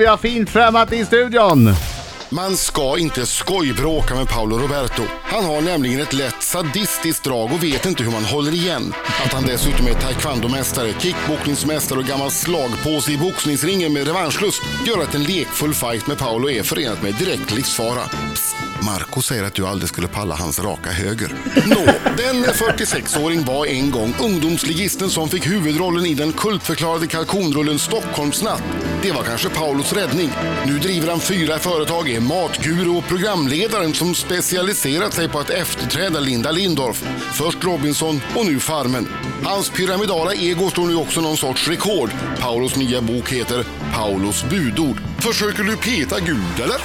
Vi har fint främmat i studion. Man ska inte skojbråka med Paolo Roberto. Han har nämligen ett lätt sadistiskt drag och vet inte hur man håller igen. Att han dessutom är taekwondomästare, kickboxningsmästare och gammal slagpåse i boxningsringen med revanschlust gör att en lekfull fight med Paolo är förenat med direkt livsfara. Psst, Marco säger att du aldrig skulle palla hans raka höger. Nå, den 46-åring var en gång ungdomsligisten som fick huvudrollen i den kultförklarade kalkonrullen Stockholmsnatt. Det var kanske Paulos räddning. Nu driver han fyra företag, är matguru och programledaren som specialiserat sig på att efterträda Linda Lindorff. Först Robinson och nu Farmen. Hans pyramidala ego står nu också någon sorts rekord. Paulos nya bok heter Paulos budord. Försöker du peta Gud eller?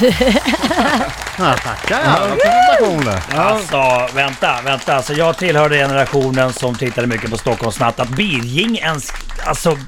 Ja, tackar presentationer. Alltså, vänta, vänta. Alltså, jag tillhörde generationen som tittade mycket på Stockholmsnatt. Att Birging ens alltså,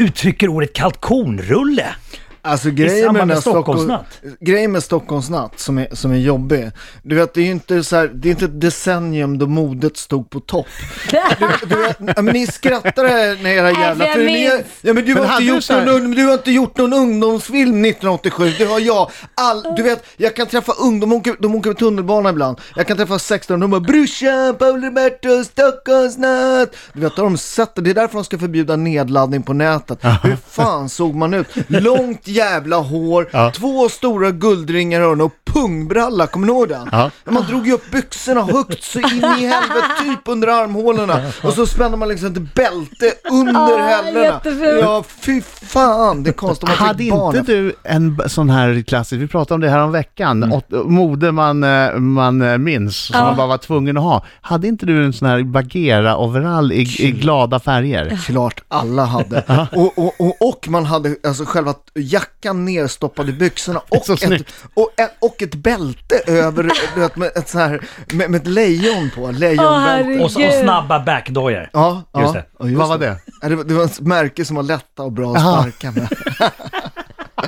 uttrycker ordet kalkonrulle. Alltså grejen med, med Stockholmsnatt. grejen med Stockholmsnatt som är, som är jobbig, du vet det är ju inte så här, det är inte ett decennium då modet stod på topp. Du, du vet, ja, men ni skrattar här när era jävla, för ni, ja men du Men har, inte gjort här- någon, du har inte gjort någon ungdomsfilm 1987, det har jag. All, du vet, jag kan träffa ungdomar, de åker, de åker tunnelbana ibland, jag kan träffa 16 de bara brorsan, Paul Roberto, Stockholmsnatt. Du vet, har de sett det, det är därför de ska förbjuda nedladdning på nätet. Hur fan såg man ut? Långt jävla hår, Ja. två stora guldringar i öronen och pungbralla, kommer ni ihåg den? Ja. Man drog ju upp byxorna högt så in i helvete, typ under armhålorna. Och så spände man liksom ett bälte under Ah, hällorna. Ja, fy fan, det är konstigt man Hade fick barn. inte du en sån här klassisk, vi pratade om det här om veckan, Mm. åt, mode man, eh, man eh, minns, som Ja. man bara var tvungen att ha. Hade inte du en sån här Bagheera-overall i, i glada färger? Klart alla hade. Och, och, och, och man hade alltså själva jackan nerstoppad i byxorna och, ett, och, och ett bälte över, du vet, med ett så här, med, med ett lejon på, lejonbälte. herregud. Och, och snabba backdojer. Ja, ja, Just det. ja, just Vad var det? Det, var, det var ett märke som var lätta och bra att sparka med.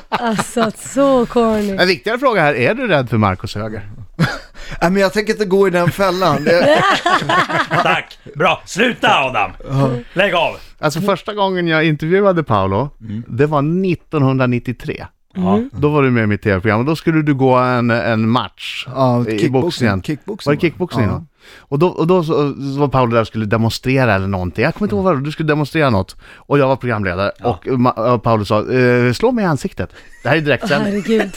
Alltså så corny. En viktigare fråga här, är du rädd för Marcus höger? Nej, men jag tänker inte gå i den fällan. Det, Tack! Bra! Sluta Adam! Lägg av! Alltså första gången jag intervjuade Paolo, det var 1993. Ja. Då var du med i mitt tv-program och då skulle du gå en, en match ja, i kickboxing, boxningen. kickboxing. Var det kickboxning? Ja. Ja. Och då, och då så, så var Paolo där och skulle demonstrera eller någonting. Jag kommer inte ihåg vad det var, du skulle demonstrera något. Och jag var programledare och, Ma- och Paolo sa, eh, slå mig i ansiktet. Det här är direktsändning. Herregud.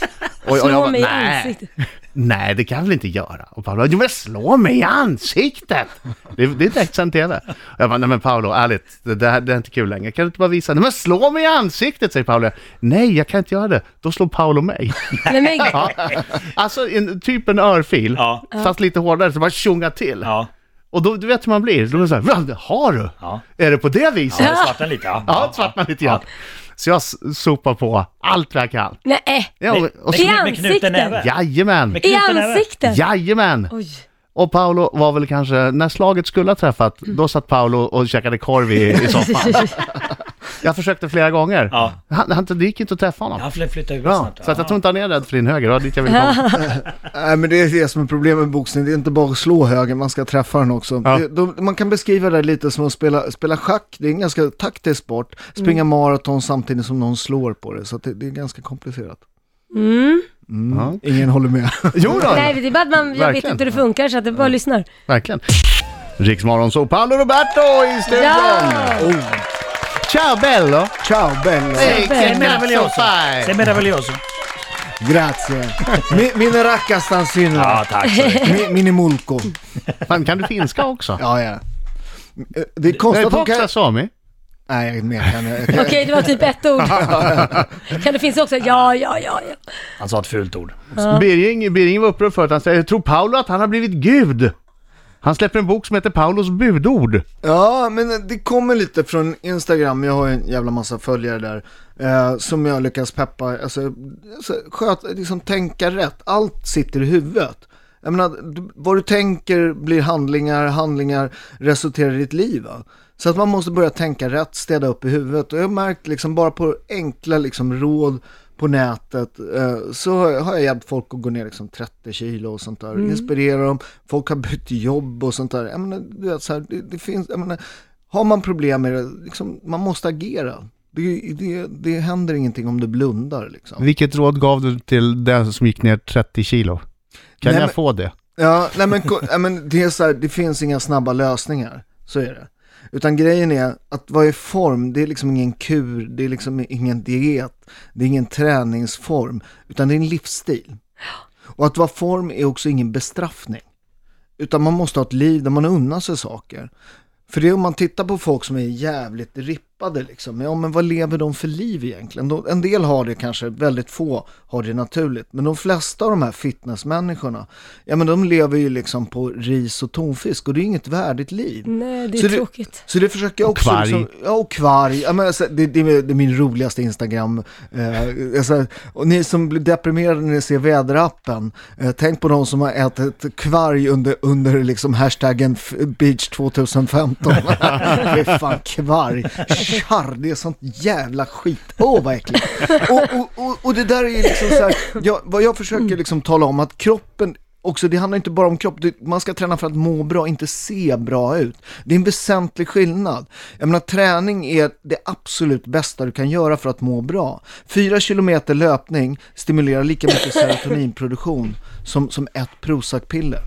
Och, och jag bara, mig i nej, ansiktet. nej det kan jag väl inte göra. Och Paolo, jo men slå mig i ansiktet! Det, är- det är direktsänd TV. Och jag bara, nej men Paolo, ärligt, det, det, här, det är inte kul längre. Kan du inte bara visa? Nej men slå mig i ansiktet, säger Paolo. Nej, jag kan inte göra det. Då slår Paolo mig. Nej, men, Ja. Alltså en, typ en örfil, Ja. fast lite hårdare, så bara tjongar till. Ja. Och då, du vet hur man blir, då är det så här, "Va, det har du? Ja. Är det på det viset? Ja, Ja, det svartnar lite ja. det svartnar lite grann. Så jag sopar på allt vad jag kan. nej. Ja, och, och, I Med, med knuten ansiktet? näve. jajamän, Med I knuten näve. ansiktet? jajamän. Oj. Och Paolo var väl kanske, när slaget skulle ha träffat, då satt Paolo och käkade korv i, i soffan. Jag försökte flera gånger. Ja. Han, han, det gick inte att träffa honom. Han flyttar flytta Ja, snart. så att jag tror inte han är rädd för din höger, det var dit jag ville komma. Nej men det är det som är problemet med boxning, det är inte bara att slå höger, man ska träffa den också. Ja. Det, då, man kan beskriva det lite som att spela, spela schack, det är en ganska taktisk sport. Springa Mm. maraton samtidigt som någon slår på det, så att det, det är ganska komplicerat. Mm. Mm. Ingen håller med. Jo då, Nej, det är bara att man, jag vet inte hur det funkar så att jag bara lyssnar. verkligen. Riksmorgon så Paolo Roberto i studion! Ja! oh, Ciao bello! ciao bello, bello. che meraviglioso fai! meraviglioso. grazie. Mi, mine racca stanzino, Ja, tack. Mi, mini mulko. Fan, kan du finska också? Ja, ja. Det är konstigt att Popsa kan... Sami? Nej, jag mer kan jag. jag. Okej, det var typ ett ord. kan det finnas också? Ja, ja, ja, ja. Han sa ett fult ord. Birging, Birging var upprörd för att han säger, tror Paolo att han har blivit gud? Han släpper en bok som heter Paulos budord. Ja, men det kommer lite från Instagram, jag har ju en jävla massa följare där, eh, som jag lyckas peppa, alltså, alltså sköt, liksom tänka rätt, allt sitter i huvudet. Jag menar, vad du tänker blir handlingar, handlingar resulterar i ditt liv. Va? Så att man måste börja tänka rätt, städa upp i huvudet. Och jag har märkt liksom bara på enkla liksom råd på nätet eh, så har jag- hjälpt folk att gå ner liksom 30 kilo och sånt där. Inspirera dem, folk har bytt jobb och sånt där. Jag menar, du vet, så här, det, det finns, jag menar, har man problem med det, liksom, man måste agera. Det, det, det händer ingenting om du blundar liksom. Vilket råd gav du till den som gick ner 30 kilo? Kan Nej, jag men- få det? Ja, nej men, nej, men det är så här, det finns inga snabba lösningar. Så är det. Utan grejen är att vara i form, det är liksom ingen kur, det är liksom ingen diet, det är ingen träningsform, utan det är en livsstil. Och att vara form är också ingen bestraffning. Utan man måste ha ett liv där man unnar sig saker. För det är om man tittar på folk som är jävligt rippade liksom, ja men vad lever de för liv egentligen? De, en del har det kanske, väldigt få har det naturligt. Men de flesta av de här fitnessmänniskorna, ja men de lever ju liksom på ris och tonfisk och det är inget värdigt liv. Nej, det är Så det- tråkigt. Så det försöker jag Och också. kvarg. Liksom, ja, och kvarg. Ja, men alltså, det, det, är, det är min roligaste Instagram. Eh, alltså, och ni som blir deprimerade när ni ser väderappen, eh, tänk på de som har ätit kvarg under, under liksom hashtaggen beach 2015. det är fan kvarg. Charr, det är sånt jävla skit. Åh, vad äckligt. Och, och, och, och det där är ju liksom så här, jag, vad jag försöker liksom tala om att kroppen också, det handlar inte bara om kropp, man ska träna för att må bra, inte se bra ut. Det är en väsentlig skillnad. Jag menar, träning är det absolut bästa du kan göra för att må bra. Fyra kilometer löpning stimulerar lika mycket serotoninproduktion som, som ett Prozac-piller.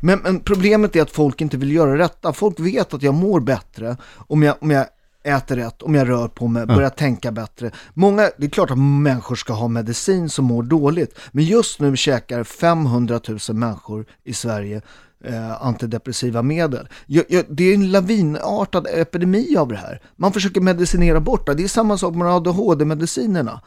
Men, men problemet är att folk inte vill göra detta. Folk vet att jag mår bättre om jag, om jag äter rätt, om jag rör på mig, börjar tänka bättre. Många, det är klart att människor ska ha medicin som mår dåligt, men just nu käkar 500 000 människor i Sverige eh, antidepressiva medel. Jag, jag, det är en lavinartad epidemi av det här. Man försöker medicinera bort det. Det är samma sak med ADHD-medicinerna.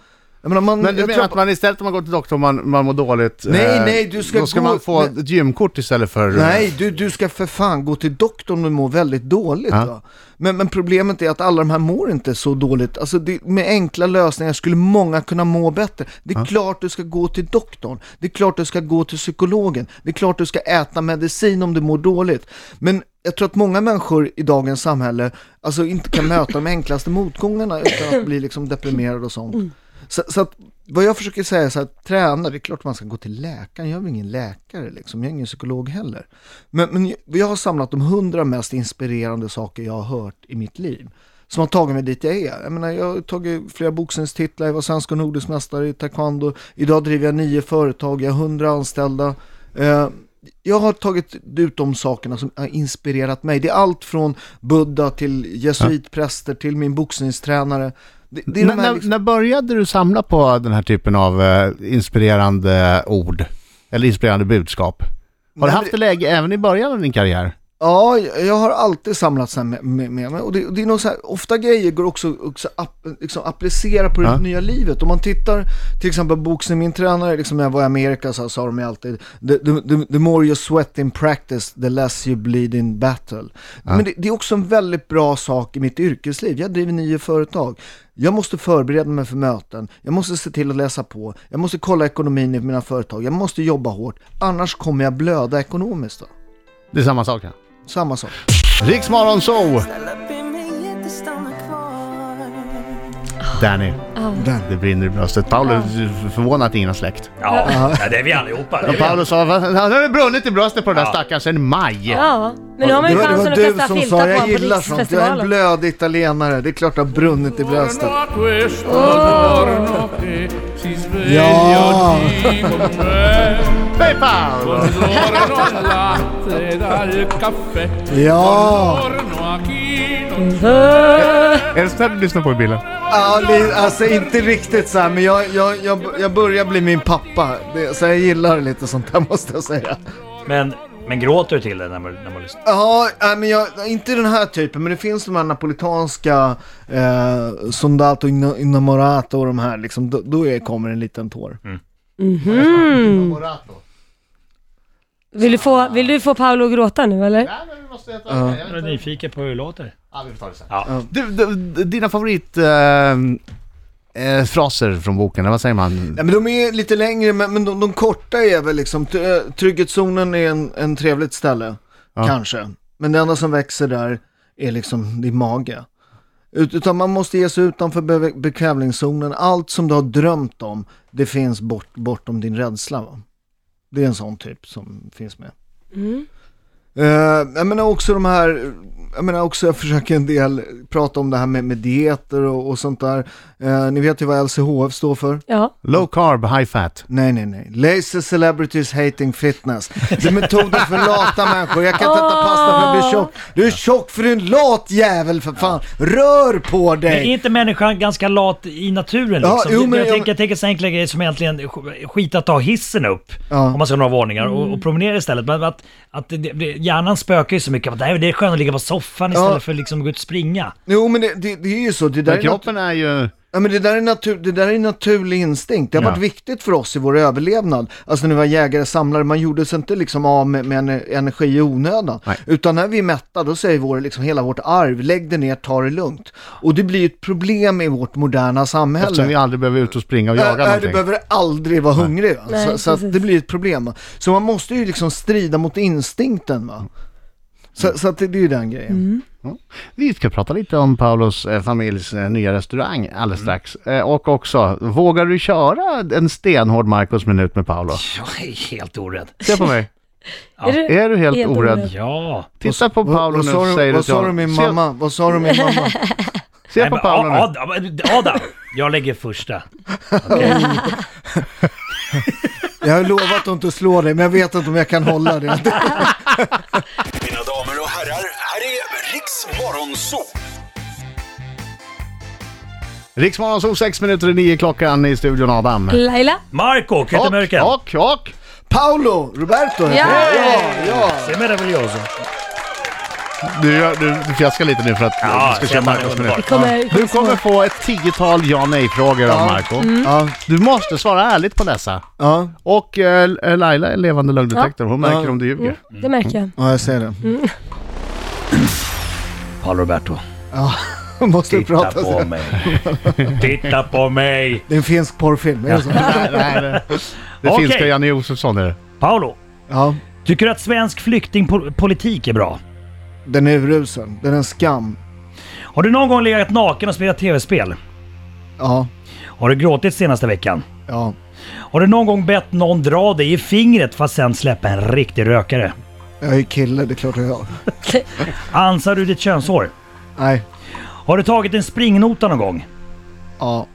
Menar, man, Men du menar att man istället om man går till doktorn och man, man mår dåligt, Nej, eh, nej, du ska då ska gå- man få men- ett gymkort istället för... Nej, du, du ska för fan gå till doktorn om du mår väldigt dåligt. Ja. Men, men problemet är att alla de här mår inte så dåligt. Alltså det, med enkla lösningar skulle många kunna må bättre. Det är klart du ska gå till doktorn. Det är klart du ska gå till psykologen. Det är klart du ska äta medicin om du mår dåligt. Men jag tror att många människor i dagens samhälle alltså inte kan möta de enklaste motgångarna utan att bli liksom deprimerad och sånt. Så, så att vad jag försöker säga är så att träna, det är klart man ska gå till läkaren. Jag är ingen läkare liksom, jag är ingen psykolog heller. Men, men jag har samlat de hundra mest inspirerande saker jag har hört i mitt liv. Som har tagit mig dit jag är. Jag menar, jag har tagit flera boxningstitlar, jag var svensk och nordisk mästare i taekwondo. Idag driver jag nio företag, jag har hundra anställda. Eh, jag har tagit ut de sakerna som har inspirerat mig. Det är allt från Buddha till jesuitpräster till min boxningstränare. Det, det är När, de här när, liksom- när började du samla på den här typen av eh, inspirerande ord? Eller inspirerande budskap? Har Nej, du haft det läge även i början av din karriär? Ja, jag har alltid samlat så med, med, med mig. Och det, det är nog så här, ofta grejer går också, också app, liksom applicera på det Ja. nya livet. Om man tittar till exempel på boxning, min tränare, liksom när jag var i Amerika så sa de ju alltid the, the, the, the more you sweat in practice, the less you bleed in battle. Men det, det är också en väldigt bra sak i mitt yrkesliv. Jag driver nio företag. Jag måste förbereda mig för möten, jag måste se till att läsa på, jag måste kolla ekonomin i mina företag, jag måste jobba hårt, annars kommer jag blöda ekonomiskt. Då. Det är samma sak ja. Samma sak. Riksmorgon kvar Danny, Den. det brinner i bröstet. Paolo är förvånad att ingen har släckt. Ja, ja, det är vi allihopa. Det är vi Paolo sa, "Va? han har brunnit i bröstet på den där Ja. stackaren sedan maj. Ja, men nu har man ju chansen att som filtar sa på jag honom på gillar sånt, jag är en Riksfestivalen. blödig italienare, det är klart det har brunnit i bröstet. Ja! Paolo! Ja! Är det sånt du lyssnar på i bilen? ja li- alltså inte riktigt så här, men jag, jag, jag, jag börjar bli min pappa. Det, så jag gillar lite sånt där måste jag säga. Men, men gråter du till det när man, när man lyssnar? Ja, nej, men jag, inte den här typen, men det finns de här napolitanska eh, Sondato Innamorato och de här liksom, då, då är, kommer en liten tår. Mhm. Vill du, få, vill du få Paolo att gråta nu eller? Jag är nyfiken på hur det låter. Ja, vi får ta det sen. Ja. Du, du, dina favorit... Eh, eh, fraser från boken, vad säger man? Nej men de är lite längre, men, men de, de korta är väl liksom, eh, trygghetszonen är en, en trevligt ställe, Ja. kanske. Men det enda som växer där är liksom din mage. Utan man måste ge sig utanför be, bekvämlighetszonen. Allt som du har drömt om, det finns bort, bortom din rädsla. Va? Det är en sån typ som finns med. Mm. Eh, jag menar också de här, jag menar också jag försöker en del prata om det här med, med dieter och, och sånt där. Eh, ni vet ju vad LCHF står för? Ja. Low carb, high fat. Nej, nej, nej. Lazy celebrities hating fitness. Det är metoden för lata människor. Jag kan inte äta pasta för jag blir tjock. Du är tjock för du är en lat jävel för fan. Rör på Men är dig! inte människan ganska lat i naturen Ja, liksom? jo, jag, men jag- tänker, jag tänker så enkla grejer som egentligen sk- skit att ta hissen upp. Ja. Om man ska ha några varningar och, och promenera istället. Men att, att det, det, hjärnan spökar ju så mycket. Nej, det är skönt att ligga på soffan istället Ja. för liksom att gå ut och springa. Jo, men det, det, det är ju så. Det där Men är kroppen är ju... Ja men det där är, natur, det där är naturlig instinkt. Det har Ja. varit viktigt för oss i vår överlevnad. Alltså när vi var jägare samlare, man gjorde sig inte liksom av med, med en- energi i onödan. Nej. Utan när vi är mätta, då säger vår, liksom, hela vårt arv, lägg det ner, ta det lugnt. Och det blir ett problem i vårt moderna samhälle. Eftersom vi aldrig behöver ut och springa och jaga Äh, äh, du någonting. behöver aldrig vara hungrig. Nej, så, så det blir ett problem. Så man måste ju liksom strida mot instinkten. Va? Så, så att det, det är ju den grejen. Vi ska prata lite om Paulos eh, familjs eh, nya restaurang alldeles Mm. strax. Eh, och också, vågar du köra en stenhård Marcos minut med Paolo? Jag är helt orädd. Se på mig. Är du Är du helt, Helt orädd? orädd. Ja. Titta på Vad, Paolo vad, nu och du, säger vad sa du min mamma? Vad sa du min mamma? Se Nej, på Paolo nu. Adam, Adam, jag lägger första. Okej. Jag har lovat att inte slå dig, men jag vet inte om jag kan hålla det. Morgonzoo! Riksmorgon så sex minuter i nio klockan i studion Adam. Laila? Marco, Köttemörken. Och, och, och. Paolo Roberto heter Ja. jag. ja, ja. Se meraviglioso. Du, du, du fjäskar lite nu för att Ja, du ska köra man är Marcos minut. Kommer Du kommer få ett tiotal ja nej-frågor av Ja. Marco. Ja, Du måste svara ärligt på dessa. ja, Och eh, Laila är levande lögndetektor. Hon märker Ja. om du ljuger. Mm, det märker jag. ja, jag ser det. Paolo Roberto. Måste du Titta prata på så? mig. Titta på mig. Det är en finsk porrfilm, är det så? nej, nej, det, det Okej. finska Janne Josefsson är det. Paolo, Ja, tycker du att svensk flyktingpolitik är bra? den är urusel. Den är en skam. Har du någon gång legat naken och spelat tv-spel? Ja, Har du gråtit senaste veckan? ja, Har du någon gång bett någon dra dig i fingret för att sen släppa en riktig rökare? Jag är kille, det är klart jag gör. Ansar du ditt könshår? Nej, Har du tagit en springnota någon gång? ja,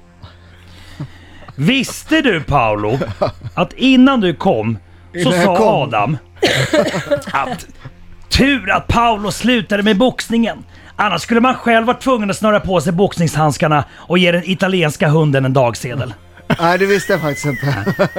Visste du Paolo att innan du kom så Innan jag sa kom? Adam att tur att Paolo slutade med boxningen. Annars skulle man själv vara tvungen att snöra på sig boxningshandskarna och ge den italienska hunden en dagsedel. nej det visste jag faktiskt inte.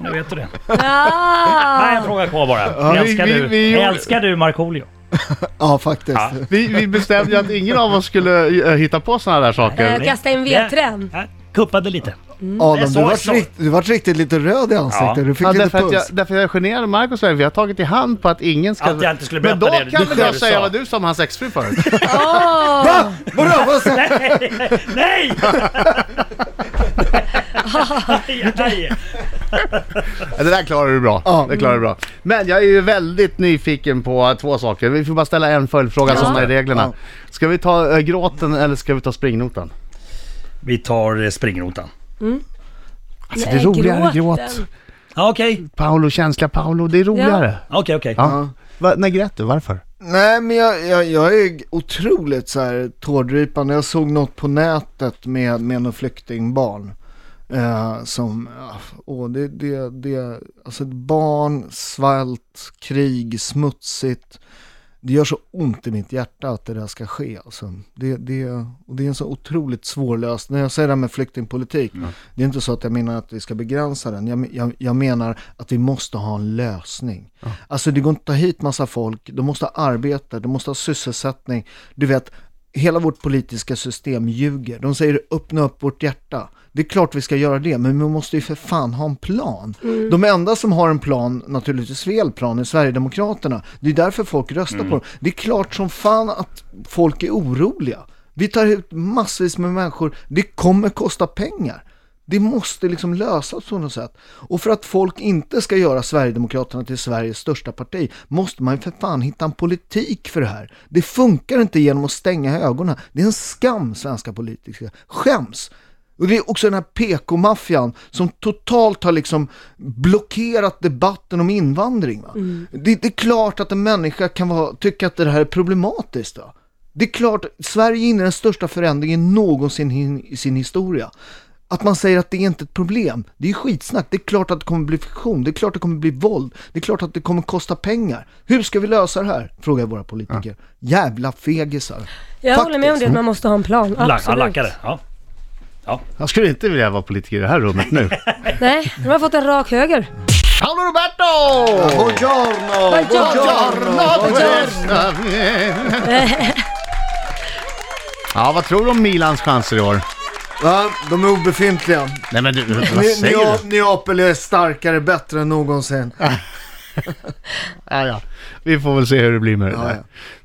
Nu vet du det. Nej, Ah, en fråga kvar bara. Ja, vi- älskar, vi- du, vi gjorde- älskar du Markoolio? Ja, faktiskt. Ja. Vi, vi bestämde ju att ingen av oss skulle eh, hitta på sådana där saker. eh, kasta in vedträn. Kuppade lite. Adam, Jag du vart, rikt, du vart riktigt lite röd i ansiktet. Ja. Du fick Ja, lite därför, att puls. jag, därför jag är generad Marcus och vi har tagit i hand på att ingen ska... Att jag inte skulle Men berätta då det kan väl jag säga sa. vad du sa om hans exfru förut? Åh! Va? Vadå? Vad sa- Nej! Nej! Nej! Det där klarar du bra. Ja. Det klarar du bra. Men jag är ju väldigt nyfiken på två saker. Vi får bara ställa en följdfråga, Ja. sådana är reglerna. Ja. Ska vi ta äh, gråten eller ska vi ta springnotan? Vi tar eh, springnotan. Alltså, Nej, det är roligare gråten. gråt. Ja, Okej, Paolo, känsliga Paolo, det är roligare. okej, okej. Ja. Va, när grät du? Varför? Nej, men jag, jag, jag är otroligt så här tårdrypande. Jag såg något på nätet med, med någon flyktingbarn. Eh, som, åh, det, det, det, alltså ett barn, svält, krig, smutsigt. Det gör så ont i mitt hjärta att det där ska ske. Alltså. Det, det, och det är en så otroligt svårlöst, när jag säger det här med flyktingpolitik, det är inte så att jag menar att vi ska begränsa den. Jag, jag, jag menar att vi måste ha en lösning. Alltså det går inte att ta hit massa folk, de måste ha arbete, de måste ha sysselsättning. Du vet, hela vårt politiska system ljuger. De säger öppna upp vårt hjärta. Det är klart vi ska göra det, men vi måste ju för fan ha en plan. De enda som har en plan, naturligtvis fel plan, är Sverigedemokraterna. Det är därför folk röstar på dem. Det är klart som fan att folk är oroliga. Vi tar ut massvis med människor, det kommer kosta pengar. Det måste liksom lösas på något sätt. Och för att folk inte ska göra Sverigedemokraterna till Sveriges största parti måste man för fan hitta en politik för det här. Det funkar inte genom att stänga ögonen. Det är en skam, svenska politiker. Skäms! Och det är också den här PK-maffian som totalt har liksom blockerat debatten om invandring. Va? Det, det är klart att en människa kan vara, tycka att det här är problematiskt. Va? Det är klart, Sverige är inne i den största förändringen någonsin i sin historia. Att man säger att det är inte ett problem, det är ju skitsnack. Det är klart att det kommer bli fiktion, det är klart att det kommer bli våld, det är klart att det kommer kosta pengar. Hur ska vi lösa det här? Frågar våra politiker. Jävla fegisar. Jag håller med om det, Faktiskt. att man måste ha en plan. Absolut. lackade. Ja. Jag skulle inte vilja vara politiker i det här rummet nu. Nej, de har fått en rak höger. Paolo Roberto! Buongiorno! Buongiorno! Ja, vad tror du om Milans chanser i år? Va? De är obefintliga. Nej men du, vad säger du? Neapel är starkare, bättre än någonsin. Ja, ja. Vi får väl se hur det blir med det Ja, ja.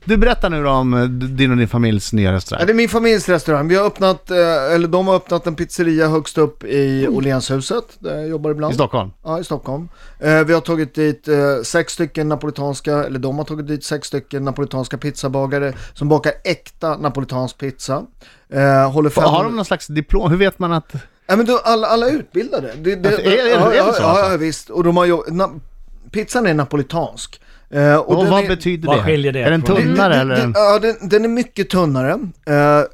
Du berättar nu då om eh, din och din familjs nya Ja, restaurang. det är min familjs restaurang. Vi har öppnat, eh, eller de har öppnat en pizzeria högst upp i Åhlénshuset, där jag jobbar ibland. I Stockholm? Ja, i Stockholm. Eh, vi har tagit dit sex stycken napolitanska, eller de har tagit dit sex stycken napolitanska pizzabagare som bakar äkta napolitansk pizza. Håller fem... Har de någon slags diplom? Hur vet man att... Ja men då, alla, alla är utbildade. Det, det, Alltså, är- är- ja, är det ja, så ja, alltså? ja, visst. Och de har na, pizzan är napolitansk. Eh, Och, den vad är, betyder vad det? skiljer det Är den tunnare eller? Ja, den, den är mycket tunnare.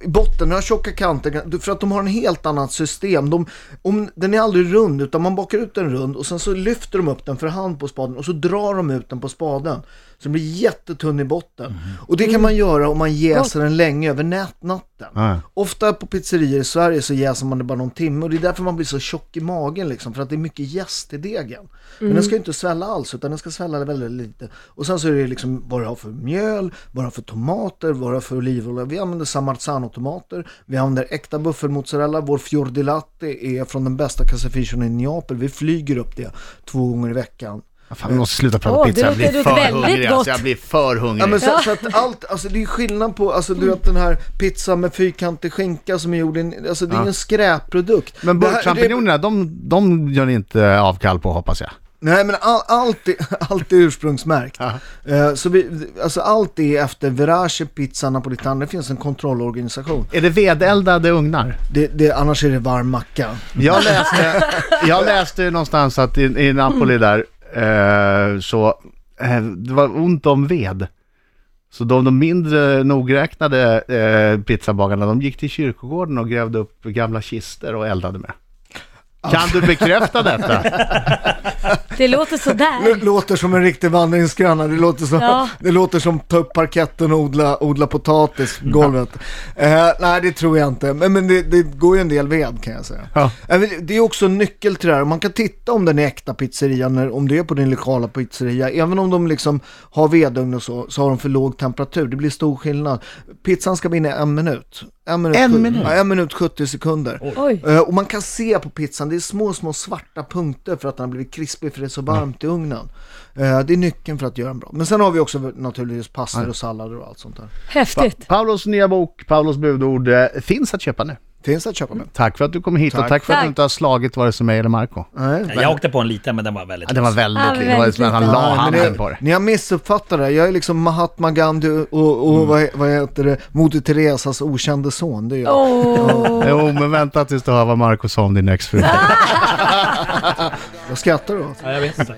I botten har tjocka kanter, för att de har en helt annat system. De, om, den är aldrig rund, utan man bakar ut den rund och sen så lyfter de upp den för hand på spaden och så drar de ut den på spaden. Så den blir jättetunn i botten. Och det kan man göra om man jäser den länge över nät, natten. Ja. Ofta på pizzerior i Sverige så jäser man det bara någon timme och det är därför man blir så tjock i magen liksom, för att det är mycket jäst i degen. Men den ska ju inte svälla alls, utan den ska svälla väldigt lite. Och sen så är det liksom vad du har för mjöl, vad du har för tomater, vad du har för olivolja. Vi använder Samarzano-tomater, vi använder äkta buffelmozzarella, vår fior di latte är från den bästa caseificon i Neapel. Vi flyger upp det två gånger i veckan. Fan, vi måste sluta prata Åh, pizza. Jag det blir för hungrig alltså. Jag blir för hungrig. Ja men så, så att allt, alltså det är skillnad på, alltså du vet den här pizza med fyrkantig skinka som är gjord i, alltså det är Ja. en skräpprodukt. Men burkchampinjonerna, de, de gör ni inte avkall på hoppas jag. Nej men all, allt, är, allt är ursprungsmärkt. Eh, så vi, alltså allt är efter Verace Pizza Napolitana, det finns en kontrollorganisation. Är det vedeldade ugnar? Det, det, annars är det varm macka. Jag läste, jag läste någonstans att i, i Napoli där eh, så eh, det var ont om ved. Så de, de mindre nogräknade eh, pizzabagarna de gick till kyrkogården och grävde upp gamla kister och eldade med. Kan du bekräfta detta? Det låter Det sådär. låter som en riktig vandringsgranne, det låter som, Ja. det låter som ta upp parketten och odla, odla potatis på golvet. Eh, nej det tror jag inte, men, men det, det går ju en del ved kan jag säga. Ja. Eh, Det är också en nyckel till det här, man kan titta om den är äkta pizzeria, när, om det är på din lokala pizzeria. Även om de liksom har vedugn och så, så har de för låg temperatur, det blir stor skillnad. Pizzan ska vinna en minut. En minut, En minut? Ja, en minut 70 sekunder. Oj. Eh, och man kan se på pizzan, det är små, små svarta punkter för att den har blivit krispig för det är så varmt i ugnen. Eh, det är nyckeln för att göra den bra. Men sen har vi också naturligtvis pastor och sallader och allt sånt där. Häftigt. Paulos nya bok, Paulos budord, eh, finns att köpa nu. Finns att köpa med. Tack för att du kom hit och Tack. tack för att Tack. du inte har slagit vare sig mig eller Marco. Nej, Jag åkte på en liten men den var väldigt Ja, det var väldigt Ja, lite, det var han la Ja, men handen på det. Ni har missuppfattat det. Jag är liksom Mahatma Gandhi och, och vad, vad heter det, Moder Teresas okände son. Det är jag. Åh. Jo, men vänta tills du hör vad Marco sa om din exfru. Jag skrattar åt. Ja, jag vet